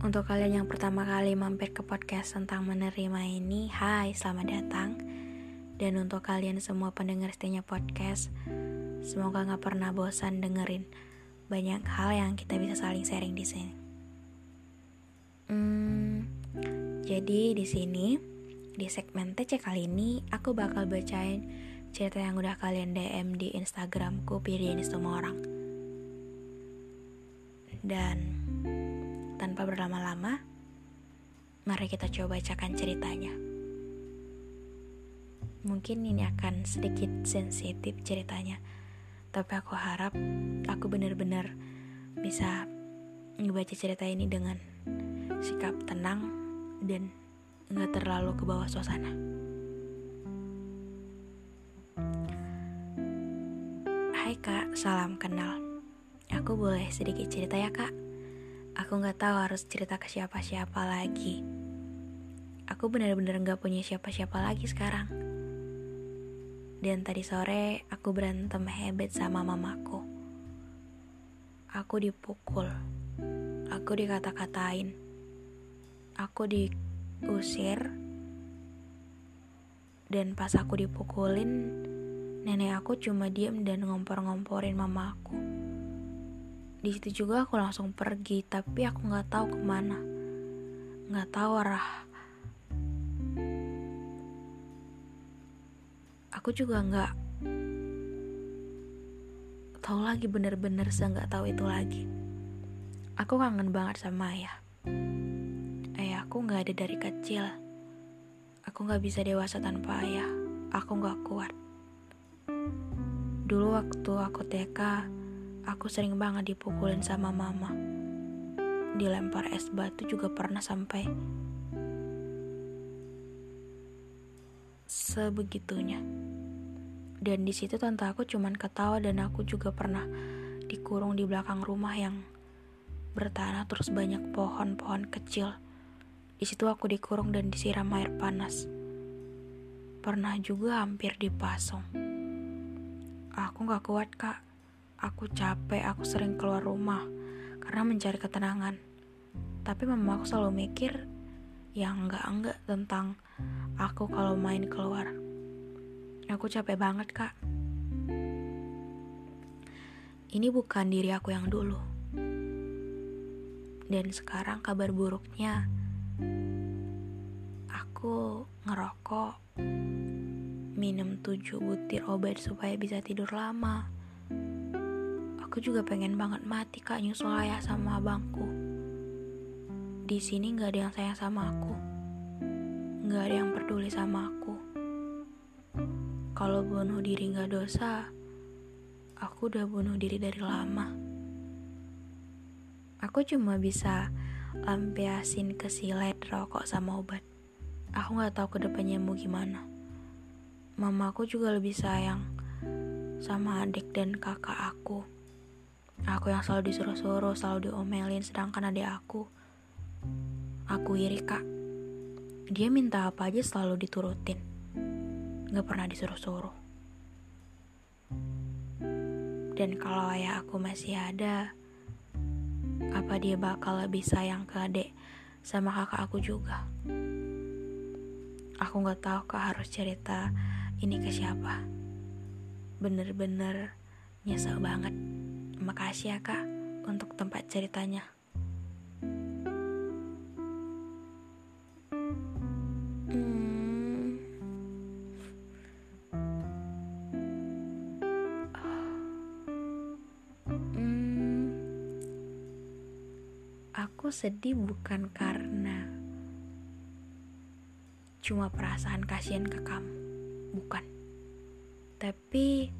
Untuk kalian yang pertama kali mampir ke podcast tentang menerima ini, hai, selamat datang. Dan untuk kalian semua pendengar setianya podcast, semoga gak pernah bosan dengerin banyak hal yang kita bisa saling sharing di sini. Hmm, jadi di sini di segmen TC kali ini aku bakal bacain cerita yang udah kalian DM di Instagramku Piriani semua orang. Dan tanpa berlama-lama, mari kita coba bacakan ceritanya. Mungkin ini akan sedikit sensitif ceritanya tapi aku harap aku benar-benar bisa ngebaca cerita ini dengan sikap tenang dan nggak terlalu ke bawah suasana. Hai kak, salam kenal. Aku boleh sedikit cerita ya kak? Aku nggak tahu harus cerita ke siapa-siapa lagi. Aku benar-benar nggak punya siapa-siapa lagi sekarang dan tadi sore aku berantem hebat sama mamaku. Aku dipukul. Aku dikata-katain. Aku diusir. Dan pas aku dipukulin, nenek aku cuma diem dan ngompor-ngomporin mamaku. Di situ juga aku langsung pergi, tapi aku nggak tahu ke mana. Nggak tahu arah. Aku juga nggak tahu lagi bener-bener saya nggak tahu itu lagi. Aku kangen banget sama ayah. Ayah aku nggak ada dari kecil. Aku nggak bisa dewasa tanpa ayah. Aku nggak kuat. Dulu waktu aku TK aku sering banget dipukulin sama mama dilempar es batu juga pernah sampai sebegitunya. Dan di situ tante aku cuman ketawa dan aku juga pernah dikurung di belakang rumah yang bertanah terus banyak pohon-pohon kecil. Di situ aku dikurung dan disiram air panas. Pernah juga hampir dipasung. Aku gak kuat kak. Aku capek, aku sering keluar rumah karena mencari ketenangan. Tapi mama aku selalu mikir yang enggak-enggak tentang aku kalau main keluar. Aku capek banget, Kak. Ini bukan diri aku yang dulu. Dan sekarang kabar buruknya, aku ngerokok, minum tujuh butir obat supaya bisa tidur lama. Aku juga pengen banget mati kak nyusul ayah sama abangku. Di sini gak ada yang sayang sama aku Gak ada yang peduli sama aku. Kalau bunuh diri gak dosa, aku udah bunuh diri dari lama. Aku cuma bisa lampiasin ke silet rokok sama obat. Aku gak tahu ke depannya mau gimana. Mama aku juga lebih sayang sama adik dan kakak aku. Aku yang selalu disuruh-suruh, selalu diomelin, sedangkan adik aku, aku iri kak. Dia minta apa aja selalu diturutin. Gak pernah disuruh-suruh. Dan kalau ayah aku masih ada, apa dia bakal lebih sayang ke adik sama kakak aku juga? Aku gak tahu kak harus cerita ini ke siapa. Bener-bener nyesel banget Makasih ya kak untuk tempat ceritanya. Hmm. Hmm. Aku sedih bukan karena cuma perasaan kasihan ke kamu, bukan. Tapi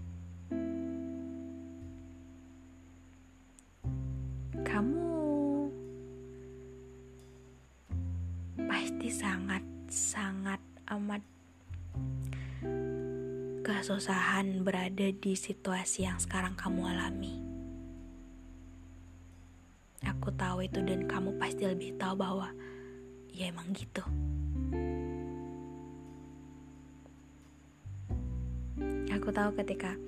kesusahan berada di situasi yang sekarang kamu alami. Aku tahu itu dan kamu pasti lebih tahu bahwa ya emang gitu. Aku tahu ketika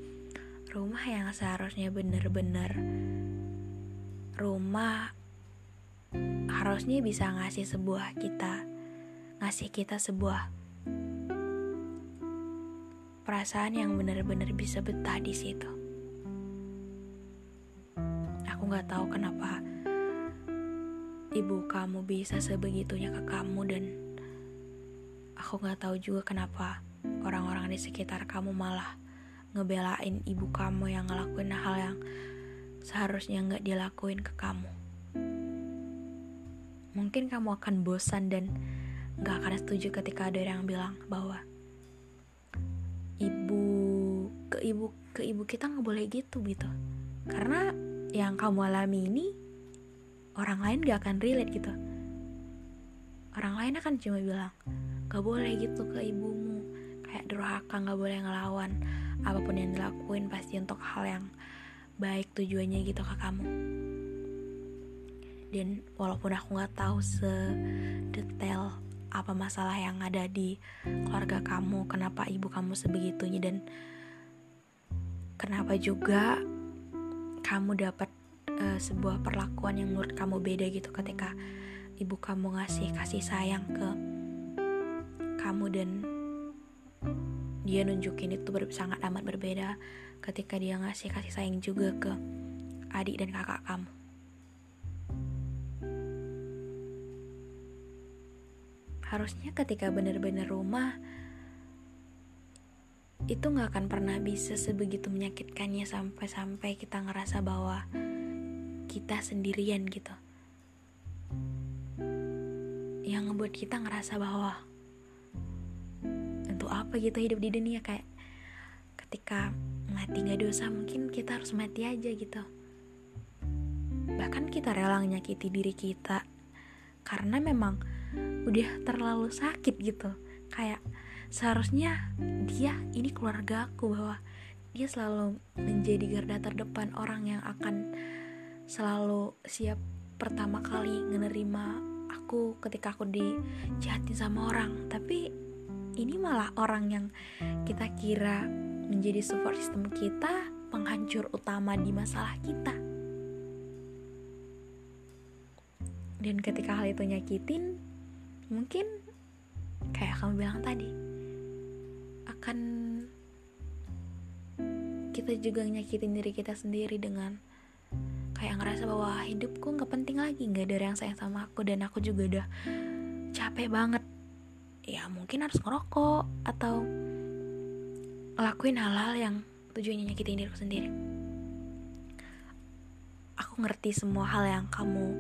rumah yang seharusnya benar-benar rumah harusnya bisa ngasih sebuah kita ngasih kita sebuah perasaan yang benar-benar bisa betah di situ. Aku nggak tahu kenapa ibu kamu bisa sebegitunya ke kamu dan aku nggak tahu juga kenapa orang-orang di sekitar kamu malah ngebelain ibu kamu yang ngelakuin hal yang seharusnya nggak dilakuin ke kamu. Mungkin kamu akan bosan dan nggak akan setuju ketika ada yang bilang bahwa ibu ke ibu kita nggak boleh gitu gitu. Karena yang kamu alami ini orang lain gak akan relate gitu. Orang lain akan cuma bilang gak boleh gitu ke ibumu kayak durhaka nggak boleh ngelawan apa pun yang dilakuin pasti untuk hal yang baik tujuannya gitu ke kamu dan walaupun aku nggak tahu sedetail apa masalah yang ada di keluarga kamu kenapa ibu kamu sebegitunya dan kenapa juga kamu dapat uh, sebuah perlakuan yang menurut kamu beda gitu ketika ibu kamu ngasih kasih sayang ke kamu dan dia nunjukin itu ber sangat amat berbeda ketika dia ngasih kasih sayang juga ke adik dan kakak kamu. Harusnya ketika bener-bener rumah itu nggak akan pernah bisa sebegitu menyakitkannya sampai-sampai kita ngerasa bahwa kita sendirian gitu. Yang ngebuat kita ngerasa bahwa untuk apa gitu hidup di dunia? Kayak ketika mati gak dosa mungkin kita harus mati aja gitu. Bahkan kita rela menyakiti diri kita karena memang udah terlalu sakit gitu. Kayak seharusnya dia ini keluarga aku bahwa dia selalu menjadi garda terdepan orang yang akan selalu siap pertama kali menerima aku ketika aku dijahatin sama orang tapi ini malah orang yang kita kira menjadi support system kita, penghancur utama di masalah kita. Dan ketika hal itu nyakitin, mungkin kayak kamu bilang tadi, akan kita juga nyakitin diri kita sendiri dengan kayak ngerasa bahwa hidupku nggak penting lagi, nggak ada yang sayang sama aku dan aku juga udah capek banget. Ya mungkin harus ngerokok atau ngelakuin hal-hal yang tujuannya nyakitin diriku sendiri. Aku ngerti semua hal yang kamu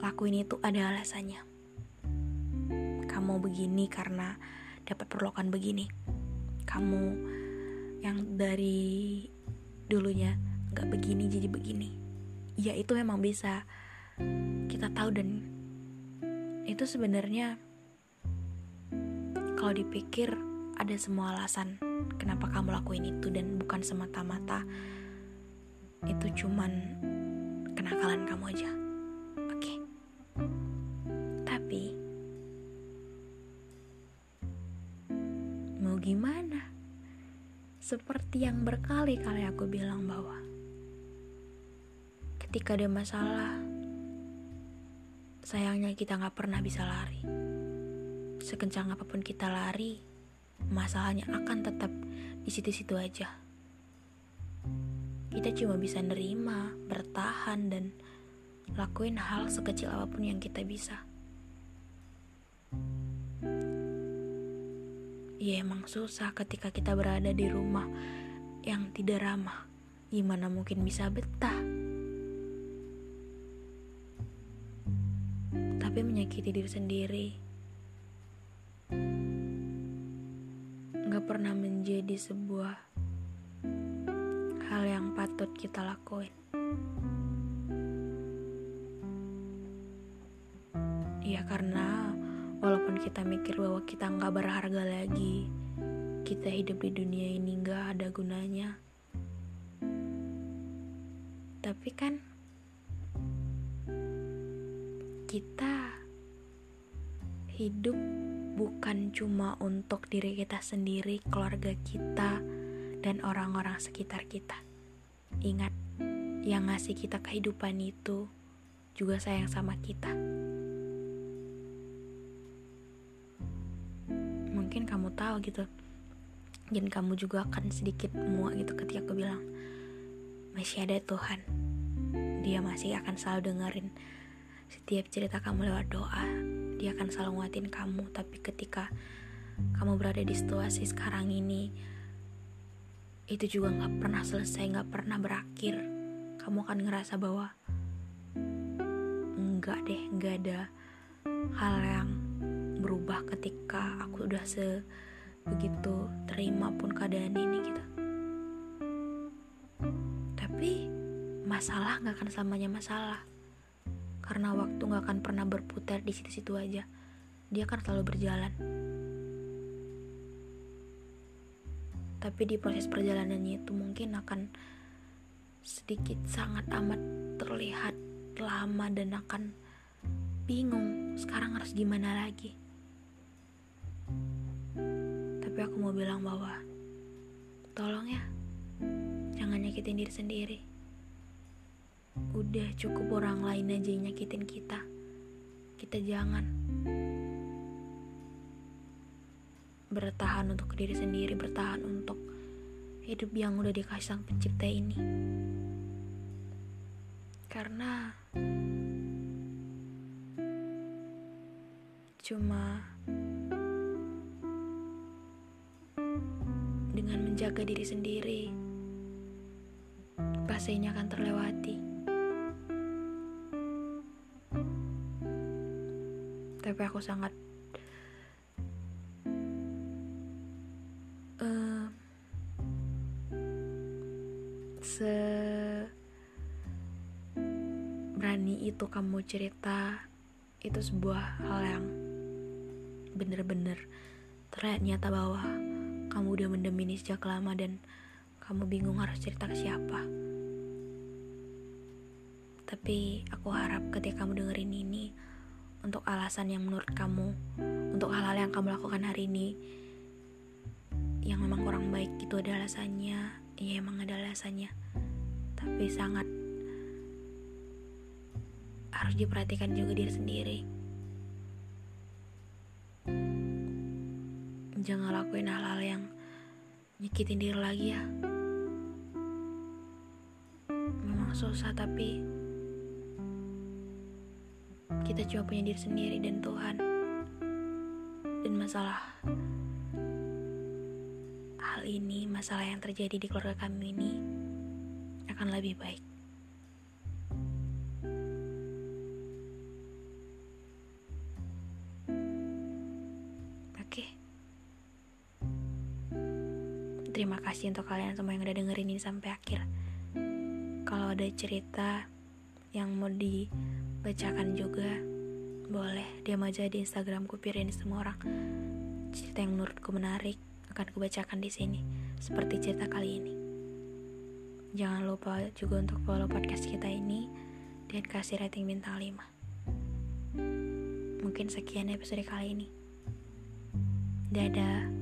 lakuin itu ada alasannya. Kamu begini karena dapat perlukan begini. Kamu yang dari dulunya gak begini jadi begini. Ya itu memang bisa kita tahu dan itu sebenarnya kalau dipikir ada semua alasan kenapa kamu lakuin itu dan bukan semata-mata itu cuman kenakalan kamu aja. Gimana? Seperti yang berkali-kali aku bilang bahwa ketika ada masalah, sayangnya kita nggak pernah bisa lari. Sekencang apa pun kita lari, masalahnya akan tetap di situ-situ aja. kita cuma bisa nerima, bertahan, dan lakuin hal sekecil apa pun yang kita bisa. Ya emang susah ketika kita berada di rumah yang tidak ramah. Gimana mungkin bisa betah? Tapi menyakiti diri sendiri Gak pernah menjadi sebuah hal yang patut kita lakuin. Ya karena Walaupun kita mikir bahwa kita nggak berharga lagi, kita hidup di dunia ini nggak ada gunanya. Tapi kan kita hidup bukan cuma untuk diri kita sendiri, keluarga kita, dan orang-orang sekitar kita. Ingat, yang ngasih kita kehidupan itu juga sayang sama kita. Mungkin kamu tahu gitu. Dan kamu juga akan sedikit muak gitu ketika aku bilang masih ada Tuhan. Dia masih akan selalu dengerin. Setiap cerita kamu lewat doa dia akan selalu nguatin kamu. Tapi ketika kamu berada di situasi sekarang ini itu juga nggak pernah selesai nggak pernah berakhir. Kamu akan ngerasa bahwa enggak deh nggak ada hal yang berubah ketika aku udah sebegitu terima pun keadaan ini gitu. Tapi masalah nggak akan selamanya masalah. Karena waktu nggak akan pernah berputar di situ-situ aja. Dia akan selalu berjalan. Tapi di proses perjalanannya itu mungkin akan sedikit sangat amat terlihat lama dan akan bingung sekarang harus gimana lagi aku mau bilang bahwa tolong ya, jangan nyakitin diri sendiri. Udah cukup orang lain aja yang nyakitin kita. Kita jangan bertahan untuk diri sendiri, bertahan untuk hidup yang udah dikasih sang pencipta ini. Karena cuma dengan menjaga diri sendiri, fase ini akan terlewati. Tapi aku sangat uh, se berani itu kamu cerita itu sebuah hal yang bener-bener terlihat nyata bahwa kamu udah mendem ini sejak lama dan kamu bingung harus cerita ke siapa. Tapi aku harap ketika kamu dengerin ini, untuk alasan yang menurut kamu, untuk hal-hal yang kamu lakukan hari ini, yang memang kurang baik itu ada alasannya, ya emang ada alasannya. Tapi sangat harus diperhatikan juga diri sendiri. Jangan lakuin hal-hal yang nyakitin diri lagi ya. Memang susah tapi kita cuma punya diri sendiri dan Tuhan. Dan masalah hal ini masalah yang terjadi di keluarga kami ini akan lebih baik Terima kasih untuk kalian semua yang udah dengerin ini sampai akhir. Kalau ada cerita yang mau dibacakan juga, boleh diam aja di Instagramku Pirin semua orang. Cerita yang menurutku menarik akan kubacakan di sini, seperti cerita kali ini. Jangan lupa juga untuk follow podcast kita ini dan kasih rating bintang 5. Mungkin sekian episode kali ini. Dadah.